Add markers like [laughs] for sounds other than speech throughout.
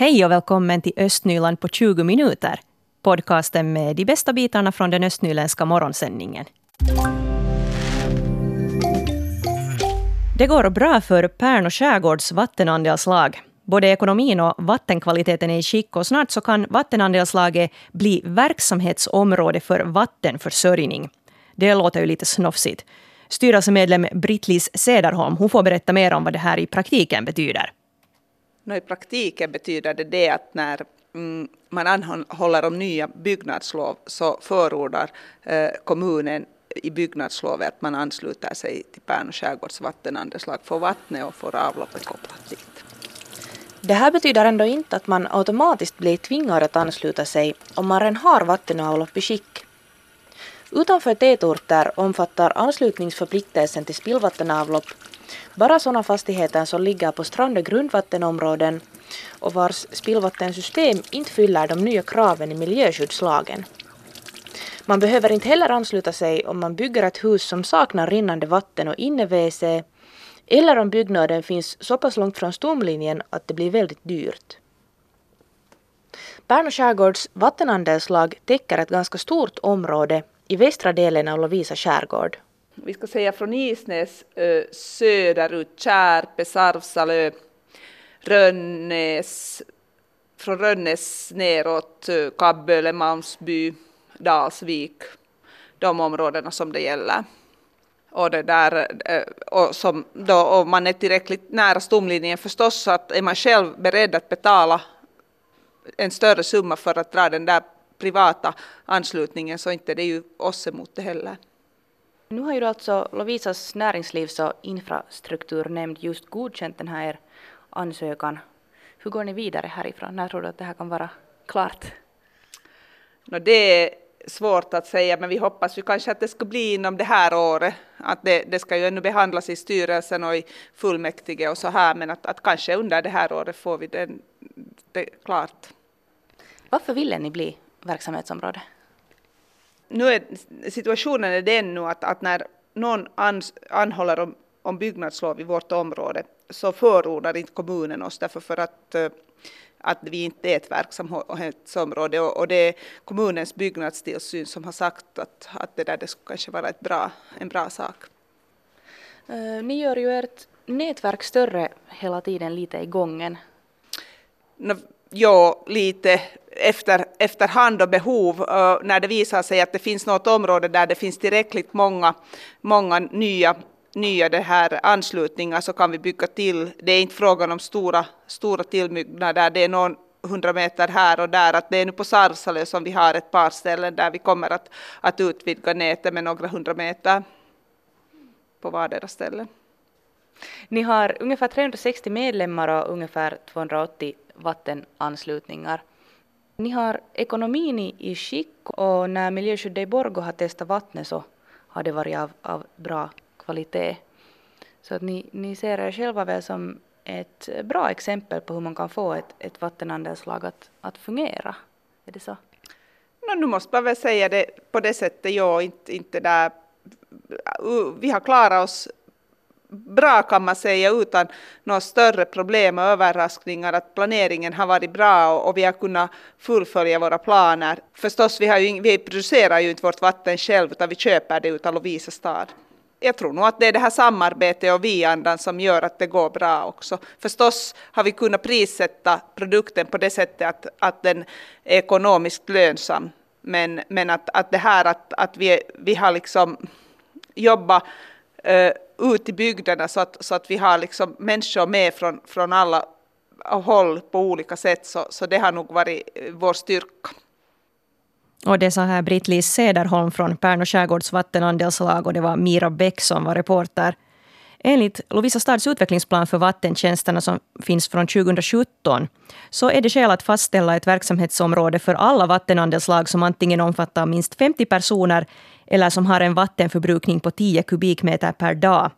Hej och välkommen till Östnyland på 20 minuter. Podcasten med de bästa bitarna från den östnyländska morgonsändningen. Det går bra för Pärn och skärgårds vattenandelslag. Både ekonomin och vattenkvaliteten är i skick och snart så kan vattenandelslaget bli verksamhetsområde för vattenförsörjning. Det låter ju lite snofsigt. Styrelsemedlem Britt-Lis Cederholm hon får berätta mer om vad det här i praktiken betyder. No, I praktiken betyder det det att när mm, man anhåller om nya byggnadslov så förordar eh, kommunen i byggnadslovet att man ansluter sig till Pärnu skärgårds vattenandeslag för vattnet och får avloppet kopplat dit. Det här betyder ändå inte att man automatiskt blir tvingad att ansluta sig om man redan har vatten och avlopp i skick. Utanför tätorter omfattar anslutningsförpliktelsen till spillvattenavlopp bara sådana fastigheter som ligger på strand och grundvattenområden och vars spillvattensystem inte fyller de nya kraven i miljöskyddslagen. Man behöver inte heller ansluta sig om man bygger ett hus som saknar rinnande vatten och inne-WC eller om byggnaden finns så pass långt från stomlinjen att det blir väldigt dyrt. Pärnu skärgårds vattenandelslag täcker ett ganska stort område i västra delen av Lovisa skärgård. Vi ska säga från Isnäs söderut, Kärpe, Sarvsalö, Rönnäs, från Rönnäs neråt, Kabböle, Malmsby, Dalsvik, de områdena som det gäller. Och, det där, och som då, om man är tillräckligt nära stomlinjen förstås så att är man själv beredd att betala en större summa för att dra den där privata anslutningen så inte det är ju oss emot det heller. Nu har ju alltså Lovisas näringslivs och infrastrukturnämnd just godkänt den här ansökan. Hur går ni vidare härifrån? När tror du att det här kan vara klart? No, det är svårt att säga, men vi hoppas ju kanske att det ska bli inom det här året. Att det, det ska ju ännu behandlas i styrelsen och i fullmäktige och så här, men att, att kanske under det här året får vi det, det klart. Varför ville ni bli verksamhetsområde? Nu är situationen är den nu att, att när någon ans, anhåller om, om byggnadslov i vårt område så förordar inte kommunen oss därför för att att vi inte är ett verksamhetsområde och, och det är kommunens byggnadstillsyn som har sagt att, att det där det skulle kanske vara ett bra, en bra sak. Uh, ni gör ju ert nätverk större hela tiden lite i gången. No, ja, lite efter, efterhand och behov eh, när det visar sig att det finns något område där det finns tillräckligt många, många nya nya det här anslutningar så kan vi bygga till. Det är inte frågan om stora, stora tillbyggnader, det är någon hundra meter här och där. Att det är nu på Sarsalö som vi har ett par ställen där vi kommer att, att utvidga nätet med några hundra meter på vardera ställe. Ni har ungefär 360 medlemmar och ungefär 280 vattenanslutningar. Ni har ekonomin i, i skick och när miljöskyddet i Borgå har testat vattnet så har det varit av, av bra kvalitet. Så att ni, ni ser er själva väl som ett bra exempel på hur man kan få ett, ett vattenandelslag att, att fungera. Är det så? No, nu måste man väl säga det på det sättet, ja, inte, inte där. Vi har klarat oss bra kan man säga utan några större problem och överraskningar att planeringen har varit bra och, och vi har kunnat fullfölja våra planer. Förstås, vi, har ju, vi producerar ju inte vårt vatten själv utan vi köper det utav Lovisa stad jag tror nog att det är det här samarbetet och vi-andan som gör att det går bra också. Förstås har vi kunnat prissätta produkten på det sättet att, att den är ekonomiskt lönsam. Men, men att, att det här att, att vi, vi har liksom jobbat Eh, ut i bygderna så att, så att vi har liksom människor med från, från alla håll på olika sätt så, så det har nog varit eh, vår styrka. Och det sa här Britt-Lis Cederholm från Pärnu skärgårds vattenandelslag och det var Mira Bäck som var reporter. Enligt Lovisa stads utvecklingsplan för vattentjänsterna som finns från 2017 så är det skäl att fastställa ett verksamhetsområde för alla vattenandelslag som antingen omfattar minst 50 personer eller som har en vattenförbrukning på 10 kubikmeter per dag.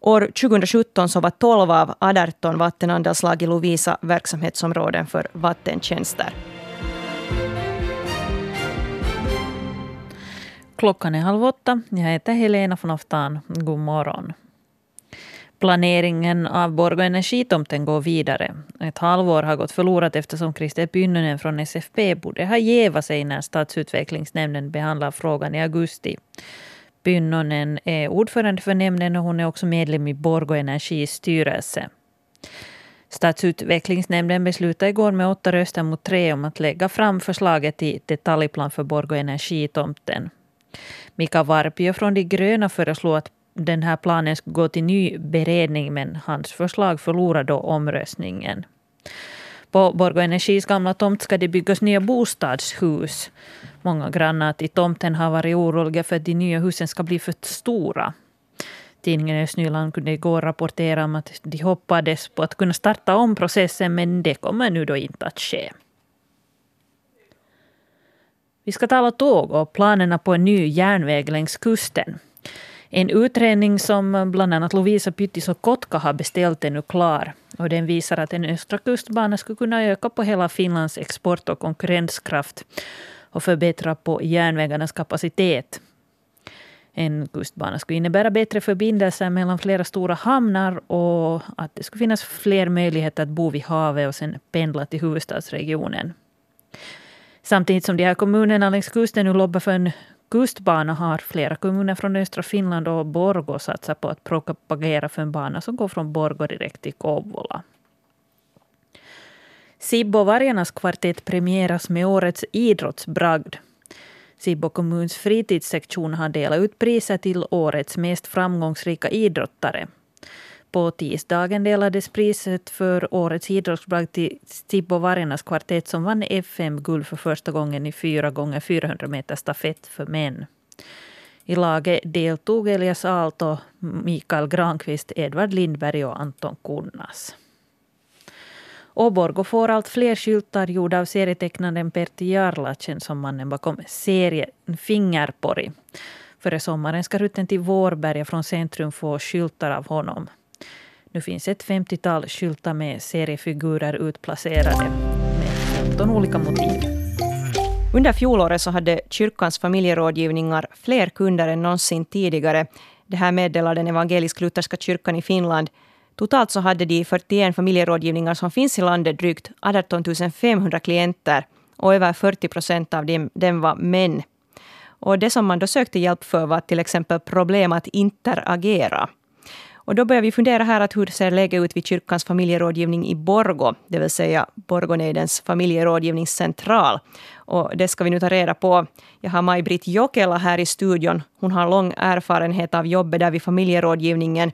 År 2017 så var 12 av 18 vattenandelslag i Lovisa verksamhetsområden för vattentjänster. Klockan är halv åtta. Jag heter Helena von Aftan. God morgon. Planeringen av Borgå energitomten går vidare. Ett halvår har gått förlorat eftersom Christer Pynnönen från SFP borde ha jävat sig när stadsutvecklingsnämnden behandlar frågan i augusti. Pynnönen är ordförande för nämnden och hon är också medlem i Borgå Energis styrelse. Stadsutvecklingsnämnden beslutade igår med åtta röster mot tre om att lägga fram förslaget till detaljplan för Borgå Energitomten. Mika Varpio från De gröna föreslog att den här planen skulle gå till ny beredning men hans förslag förlorade då omröstningen. På Borgå Energis gamla tomt ska det byggas nya bostadshus. Många grannar till tomten har varit oroliga för att de nya husen ska bli för stora. Tidningen Östnyland kunde igår rapportera om att de hoppades på att kunna starta om processen men det kommer nu då inte att ske. Vi ska tala tåg och planerna på en ny järnväg längs kusten. En utredning som bland annat Lovisa Pyttis och Kotka har beställt är nu klar. Och den visar att en östra kustbana skulle kunna öka på hela Finlands export och konkurrenskraft och förbättra på järnvägarnas kapacitet. En kustbana skulle innebära bättre förbindelser mellan flera stora hamnar och att det skulle finnas fler möjligheter att bo vid havet och sen pendla till huvudstadsregionen. Samtidigt som de här kommunerna längs kusten nu lobbar för en kustbana har flera kommuner från östra Finland och Borgå satsat på att propagera för en bana som går från Borgå direkt till Kouvola. Sibbo-vargarnas kvartett premieras med årets idrottsbragd. Sibbo kommuns fritidssektion har delat ut priser till årets mest framgångsrika idrottare. På tisdagen delades priset för årets idrottsbragd till Stibbo Varenas kvartett som vann FM-guld för första gången i 4 gånger 400 meter stafett för män. I laget deltog Elias Aalto, Mikael Granqvist, Edvard Lindberg och Anton Kunnas. Åborgo får allt fler skyltar gjorda av serietecknaren Pertti Jarla, känd som mannen bakom serien Fingerpori. Före sommaren ska rutten till Vårberga från centrum få skyltar av honom. Nu finns ett 50-tal skyltar med seriefigurer utplacerade med 15 olika motiv. Under fjolåret så hade kyrkans familjerådgivningar fler kunder än någonsin tidigare. Det här meddelar den evangelisk-lutherska kyrkan i Finland. Totalt så hade de 41 familjerådgivningar som finns i landet drygt 18 500 klienter och över 40 procent av dem, dem var män. Och det som man då sökte hjälp för var till exempel problem att interagera. Och då börjar vi fundera här att hur ser läget ut vid kyrkans familjerådgivning i Borgo, det vill säga Borgoneidens familjerådgivningscentral. Och det ska vi nu ta reda på. Jag har Maj-Britt Jokela här i studion. Hon har lång erfarenhet av jobbet där vid familjerådgivningen.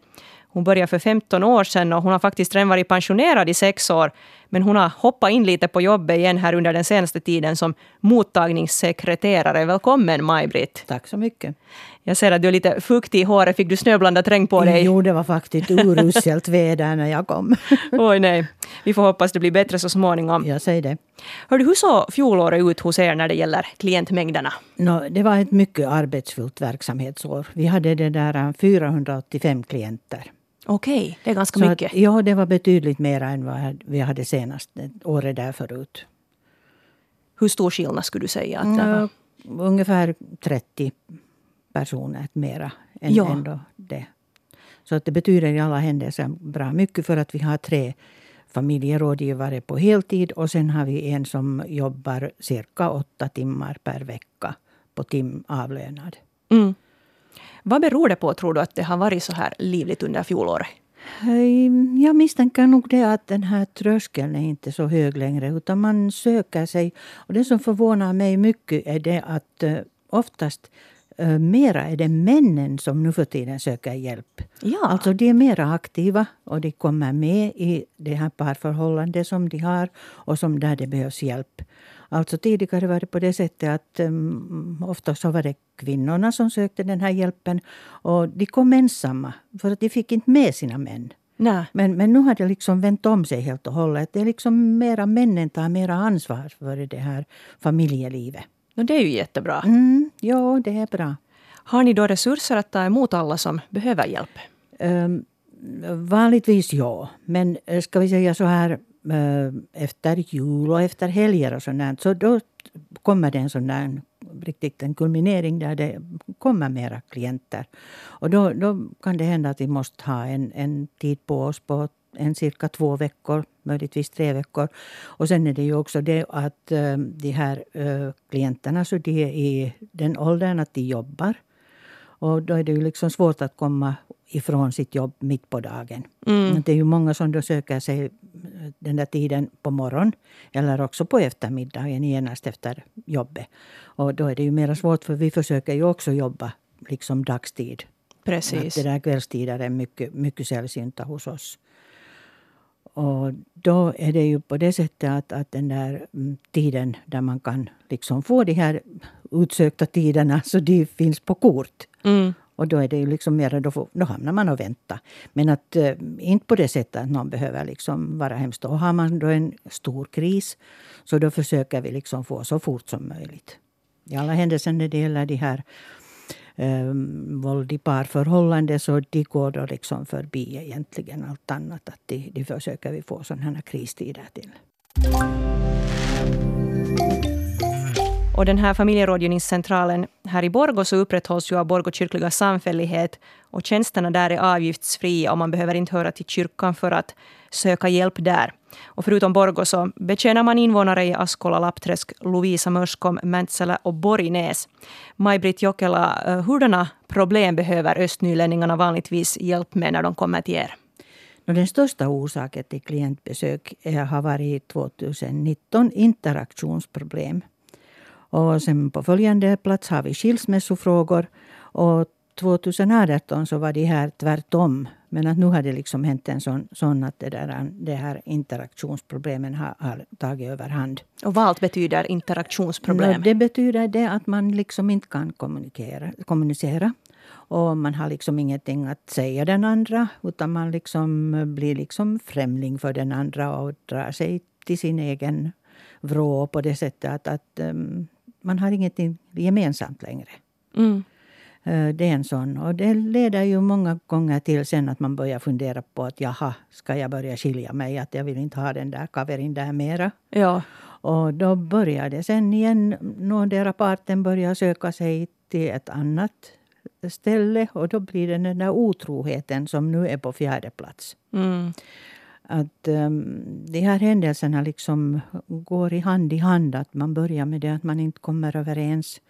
Hon började för 15 år sedan och hon har faktiskt redan varit pensionerad i sex år. Men hon har hoppat in lite på jobbet igen här under den senaste tiden som mottagningssekreterare. Välkommen Maj-Britt. Tack så mycket. Jag ser att du är lite fuktig i håret. Fick du snöblandat regn på dig? Jo, det var faktiskt uruselt väder när jag kom. [laughs] Oj nej. Vi får hoppas det blir bättre så småningom. Jag säger det. Hörde, hur såg fjolåret ut hos er när det gäller klientmängderna? No, det var ett mycket arbetsfullt verksamhetsår. Vi hade det där 485 klienter. Okej, det är ganska Så mycket. Att, ja, det var betydligt mer än vad vi hade senast året där förut. Hur stor skillnad skulle du säga? Att det var? Ungefär 30 personer mera än Ja. ändå det. Så att det betyder i alla händelser bra mycket för att vi har tre familjerådgivare på heltid och sen har vi en som jobbar cirka åtta timmar per vecka på timavlönad. Mm. Vad beror det på, tror du, att det har varit så här livligt under fjolåret? Jag misstänker nog det att den här tröskeln är inte så hög längre utan man söker sig. Och det som förvånar mig mycket är det att eh, oftast eh, mera är det männen som nu för tiden söker hjälp. Ja. Alltså de är mera aktiva och de kommer med i det här parförhållandet som de har och som där det behövs hjälp. Alltså tidigare var det på det sättet att um, ofta så var det kvinnorna som sökte den här hjälpen och de kom ensamma för att de fick inte med sina män. Nej. Men, men nu har det liksom vänt om sig helt och hållet. Det är liksom mera männen tar mera ansvar för det här familjelivet. No, det är ju jättebra. Mm, ja, det är bra. Har ni då resurser att ta emot alla som behöver hjälp? Um, vanligtvis ja. Men eh, ska vi säga så här efter jul och efter helger och sånt så då kommer det en sån där riktigt en kulminering där det kommer mera klienter. Och då, då kan det hända att vi måste ha en, en tid på oss på en cirka två veckor, möjligtvis tre veckor. Och sen är det ju också det att uh, de här uh, klienterna så de är i den åldern att de jobbar. Och då är det ju liksom svårt att komma ifrån sitt jobb mitt på dagen. Mm. Det är ju många som då söker sig den där tiden på morgonen eller också på eftermiddagen genast efter jobbet. Och då är det ju mer svårt för vi försöker ju också jobba liksom dagstid. Precis. Att det där kvällstider är mycket, mycket sällsynta hos oss. Och då är det ju på det sättet att, att den där mm, tiden där man kan liksom få de här utsökta tiderna, så de finns på kort. Mm. Och då är det ju liksom mer, då, får, då hamnar man och väntar. Men att äh, inte på det sättet att någon behöver liksom vara hemskt. Och har man då en stor kris, så då försöker vi liksom få så fort som möjligt. I alla händelser när det gäller de här äh, våld i parförhållande så de går då liksom förbi egentligen allt annat. Att de, de försöker vi få sådana här kristider till. Och den här familjerådgivningscentralen här i Borgå så upprätthålls ju av Borgå kyrkliga samfällighet och tjänsterna där är avgiftsfria och man behöver inte höra till kyrkan för att söka hjälp där. Och förutom Borgå så betjänar man invånare i Askola, Lappträsk, Lovisa, Mörskom, Mäntsälä och Borgnäs. Maj-Britt Jokela, eh, hurdana problem behöver östnylänningarna vanligtvis hjälp med när de kommer till er? Den största orsaken till klientbesök har varit 2019 interaktionsproblem. Och sen på följande plats har vi skilsmässofrågor. Och 2018 så var det här tvärtom. Men att nu har det liksom hänt en sån, sån att det, där, det här interaktionsproblemen har, har tagit överhand. Och vad betyder interaktionsproblem? Det betyder det att man liksom inte kan kommunicera, kommunicera. Och man har liksom ingenting att säga den andra. Utan man liksom blir liksom främling för den andra och drar sig till sin egen vrå på det sättet att, att um, man har ingenting gemensamt längre. Mm. Eh, det är en sån. Och det leder ju många gånger till sen att man börjar fundera på att jaha, ska jag börja skilja mig? Att jag vill inte ha den där kaverin där mera. Ja. Och då börjar det sen igen, någondera parten börjar söka sig till ett annat ställe. Och då blir det den där otroheten som nu är på fjärde plats. Mm att um, de här händelserna liksom går i hand i hand. Att man börjar med det att man inte kommer överens.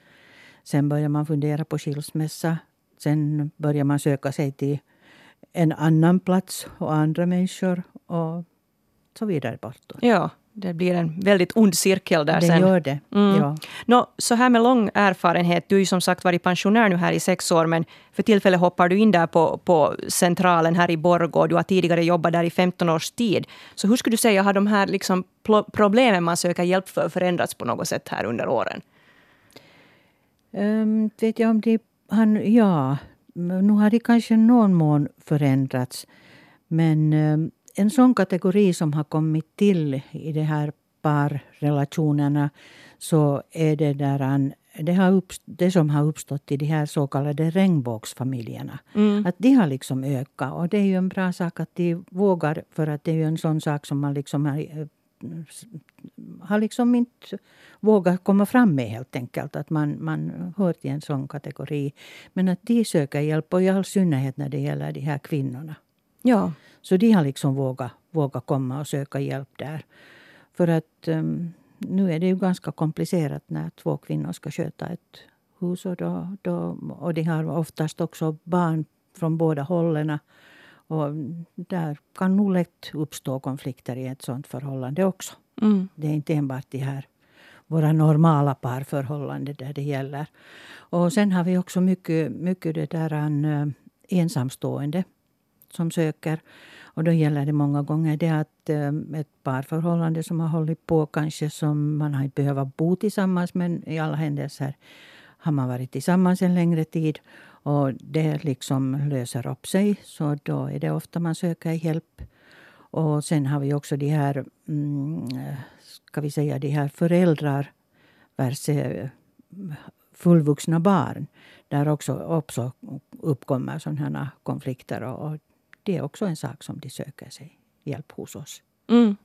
Sen börjar man fundera på skilsmässa. Sen börjar man söka sig till en annan plats och andra människor och så vidare bortåt. Ja, det blir en väldigt ond cirkel där det sen. Det gör det. Mm. Ja. Nå, så här med lång erfarenhet, du har ju som sagt varit pensionär nu här i sex år, men för tillfället hoppar du in där på, på centralen här i Borgå. Du har tidigare jobbat där i 15 års tid. Så hur skulle du säga, har de här liksom problemen man söker hjälp för förändrats på något sätt här under åren? Um, vet jag om det, han, ja, nu har det kanske någon mån förändrats. Men um, en sån kategori som har kommit till i de här parrelationerna så är det där det, har uppst- det som har uppstått i de här så kallade regnbågsfamiljerna. Mm. Att de har liksom ökat. Och det är ju en bra sak att de vågar för att det är ju en sån sak som man liksom har, eh, har liksom inte vågat komma fram med helt enkelt. Att man, man hör till en sån kategori. Men att de söker hjälp och i all synnerhet när det gäller de här kvinnorna. Ja. Så de har liksom vågat, vågat komma och söka hjälp där. För att um, nu är det ju ganska komplicerat när två kvinnor ska sköta ett hus. Och, då, då, och de har oftast också barn från båda hållen. Och där kan nog lätt uppstå konflikter i ett sådant förhållande också. Mm. Det är inte enbart de här våra normala parförhållanden där det gäller. Och sen har vi också mycket, mycket det där en, uh, ensamstående som söker. Och då gäller det många gånger det att ehm, ett parförhållande som har hållit på kanske som man har inte behövt bo tillsammans men i alla händelser har man varit tillsammans en längre tid och det liksom löser upp sig. Så då är det ofta man söker hjälp. Och sen har vi också de här, mm, ska vi säga, de här föräldrar versus eh, fullvuxna barn. Där också, också uppkommer sådana konflikter. Och, och det är också en sak som de söker sig hjälp hos oss. Mm.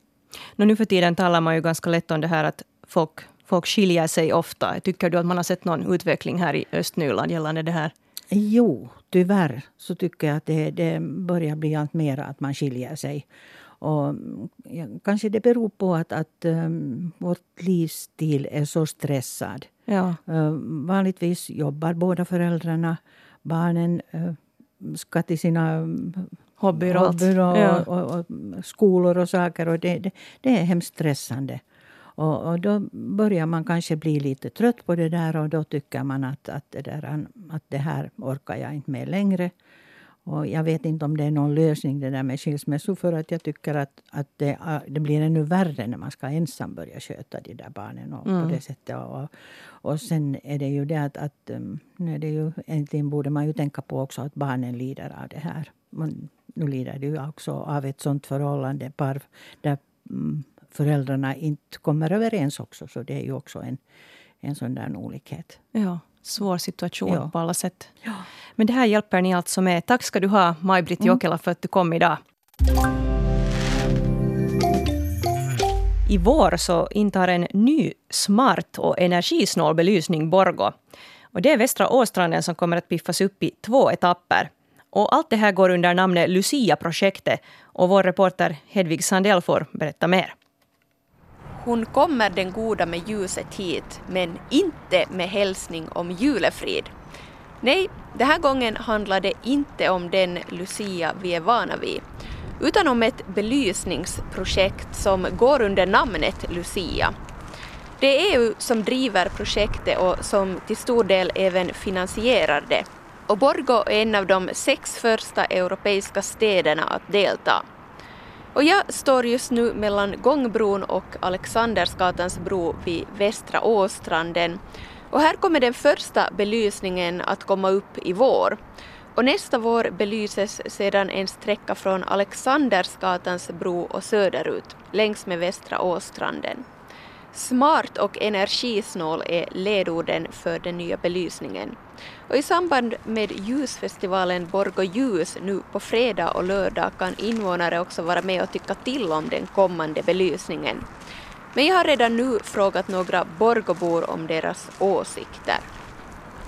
nu för tiden talar man ju ganska lätt om det här att folk folk skiljer sig ofta. Tycker du att man har sett någon utveckling här i Östnyland gällande det här? Jo, tyvärr så tycker jag att det, det börjar bli allt mer att man skiljer sig. Och ja, kanske det beror på att, att um, vårt livsstil är så stressad. Ja. Uh, vanligtvis jobbar båda föräldrarna. Barnen uh, ska till sina hobbyer och, hobbyer och, ja. och, och, skolor och saker. Och det, det, det är hemskt stressande. Och, och, då börjar man kanske bli lite trött på det där och då tycker man att, att, det, där, att det här orkar jag inte med längre. Och jag vet inte om det är någon lösning det där med skilsmässor för att jag tycker att, att det, det blir ännu värre när man ska ensam börja sköta de där barnen och mm. på det sättet. Och, och sen är det ju det att, att är det ju, egentligen borde man ju tänka på också att barnen lider av det här. Men nu lider ju också av ett sånt förhållande par där föräldrarna inte kommer överens också. Så det är ju också en, en sån där olikhet. Ja, svår situation Ja. på alla sätt. Ja. Men det här hjälper ni alltså med. Tack ska du ha, Maj-Britt Jokela, för att du kom idag. I vår så intar en ny smart och energisnål belysning Borgo. Och det är Västra Åstranden som kommer att piffas upp i två etapper. Och allt det här går under namnet Lucia-projektet. Och vår reporter Hedvig Sandell får berätta mer. Hon kommer den goda med ljuset hit, men inte med hälsning om julefrid. Nej, den här gången handlar det inte om den Lucia vi är vana vid, utan om ett belysningsprojekt som går under namnet Lucia. Det är EU som driver projektet och som till stor del även finansierar det. Och Borgå är en av de sex första europeiska städerna att delta. Och jag står just nu mellan Gångbron och Alexandersgatans bro vid Västra Åstranden. Och här kommer den första belysningen att komma upp i vår. Och nästa vår belyses sedan en sträcka från Alexandersgatans bro och söderut, längs med Västra Åstranden. Smart och energisnål är ledorden för den nya belysningen. Och i samband med ljusfestivalen Borgå ljus nu på fredag och lördag kan invånare också vara med och tycka till om den kommande belysningen. Men jag har redan nu frågat några Borgåbor om deras åsikter.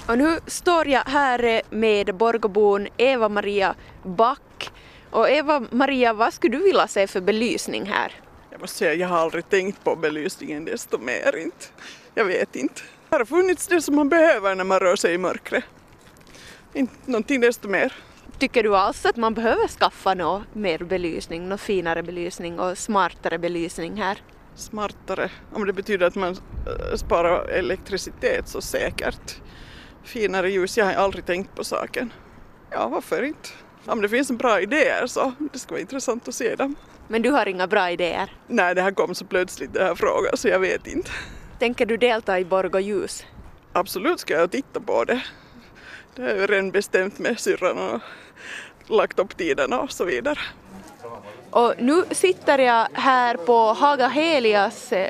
Och nu står jag här med Borgåbon Eva-Maria Back. Och Eva-Maria, vad skulle du vilja se för belysning här? Jag måste säga, jag har aldrig tänkt på belysningen desto mer inte. Jag vet inte. Har det funnits det som man behöver när man rör sig i mörkret? Inte någonting desto mer. Tycker du alls att man behöver skaffa något mer belysning, något finare belysning och smartare belysning här? Smartare, om det betyder att man äh, sparar elektricitet så säkert. Finare ljus, jag har aldrig tänkt på saken. Ja, varför inte? Om det finns en bra idéer så det ska vara intressant att se dem. Men du har inga bra idéer. Nej, det här kom så plötsligt den här frågan så jag vet inte. Tänker du delta i Borgå ljus? Absolut ska jag titta på det. Det jag ju redan bestämt med syrran och lagt upp tiden och så vidare. Och nu sitter jag här på Haga Helias eh,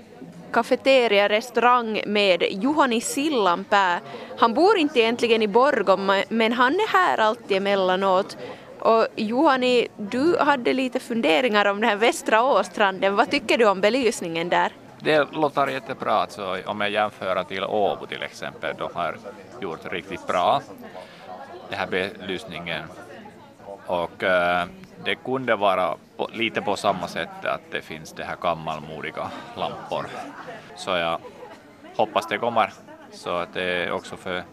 kafeteria restaurang med Juhani Sillanpää. Han bor inte egentligen i Borgå men han är här alltid emellanåt. Och Juhani, du hade lite funderingar om den här Västra Åstranden. Vad tycker du om belysningen där? Det låter jättebra. Alltså, om jag jämför till Åbo till exempel, de har gjort riktigt bra den här belysningen. Och eh, det kunde vara på, lite på samma sätt att det finns det här gammalmodiga lampor. Så jag hoppas det kommer så att det är också för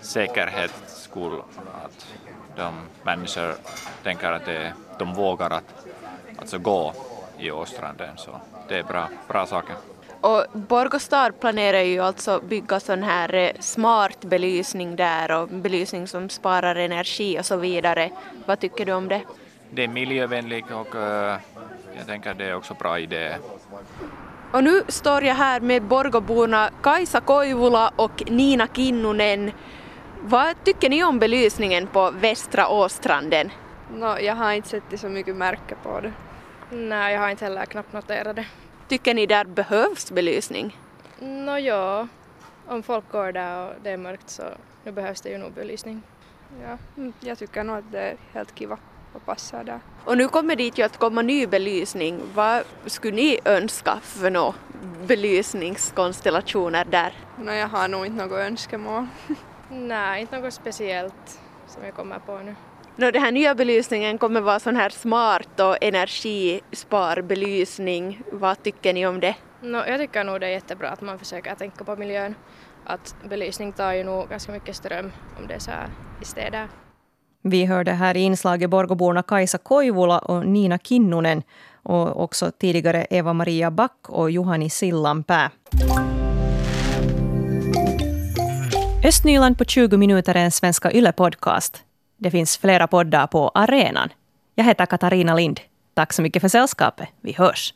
säkerhets skull att de människor tänker att det, de vågar att alltså gå i Åstranden. Så det är bra, bra saker. Och Borgå stad planerar ju alltså bygga sån här eh, smart belysning där och belysning som sparar energi och så vidare. Vad tycker du om det? Det är miljövänligt och uh, jag tänker det är också bra idé. Och nu står jag här med Borgåborna Kajsa Koivula och Nina Kinnunen. Vad tycker ni om belysningen på Västra Åstranden? No, jag har inte sett så mycket märke på det. Nej, jag har inte heller knappt noterat det. Tycker ni där behövs belysning? Nå ja, om folk går där och det är mörkt så nu behövs det ju nog belysning. Ja, mm, jag tycker nog att det är helt kiva. och passar där. Och nu kommer dit ju att komma ny belysning. Vad skulle ni önska för några belysningskonstellationer där? No, jag har nog inte något önskemål. [laughs] Nej, inte något speciellt som jag kommer på nu. No, den här nya belysningen kommer vara sån här smart och energisparbelysning. Vad tycker ni om det? No, jag tycker nog det är jättebra att man försöker tänka på miljön. Att belysning tar ju nog ganska mycket ström om det är så här i städer. Vi hörde här i inslaget Borgoborna Kajsa Koivula och Nina Kinnunen och också tidigare Eva-Maria Back och Juhani Sillanpää. Östnyland på 20 minuter är en Svenska Yle-podcast. Det finns flera poddar på arenan. Jag heter Katarina Lind. Tack så mycket för sällskapet. Vi hörs.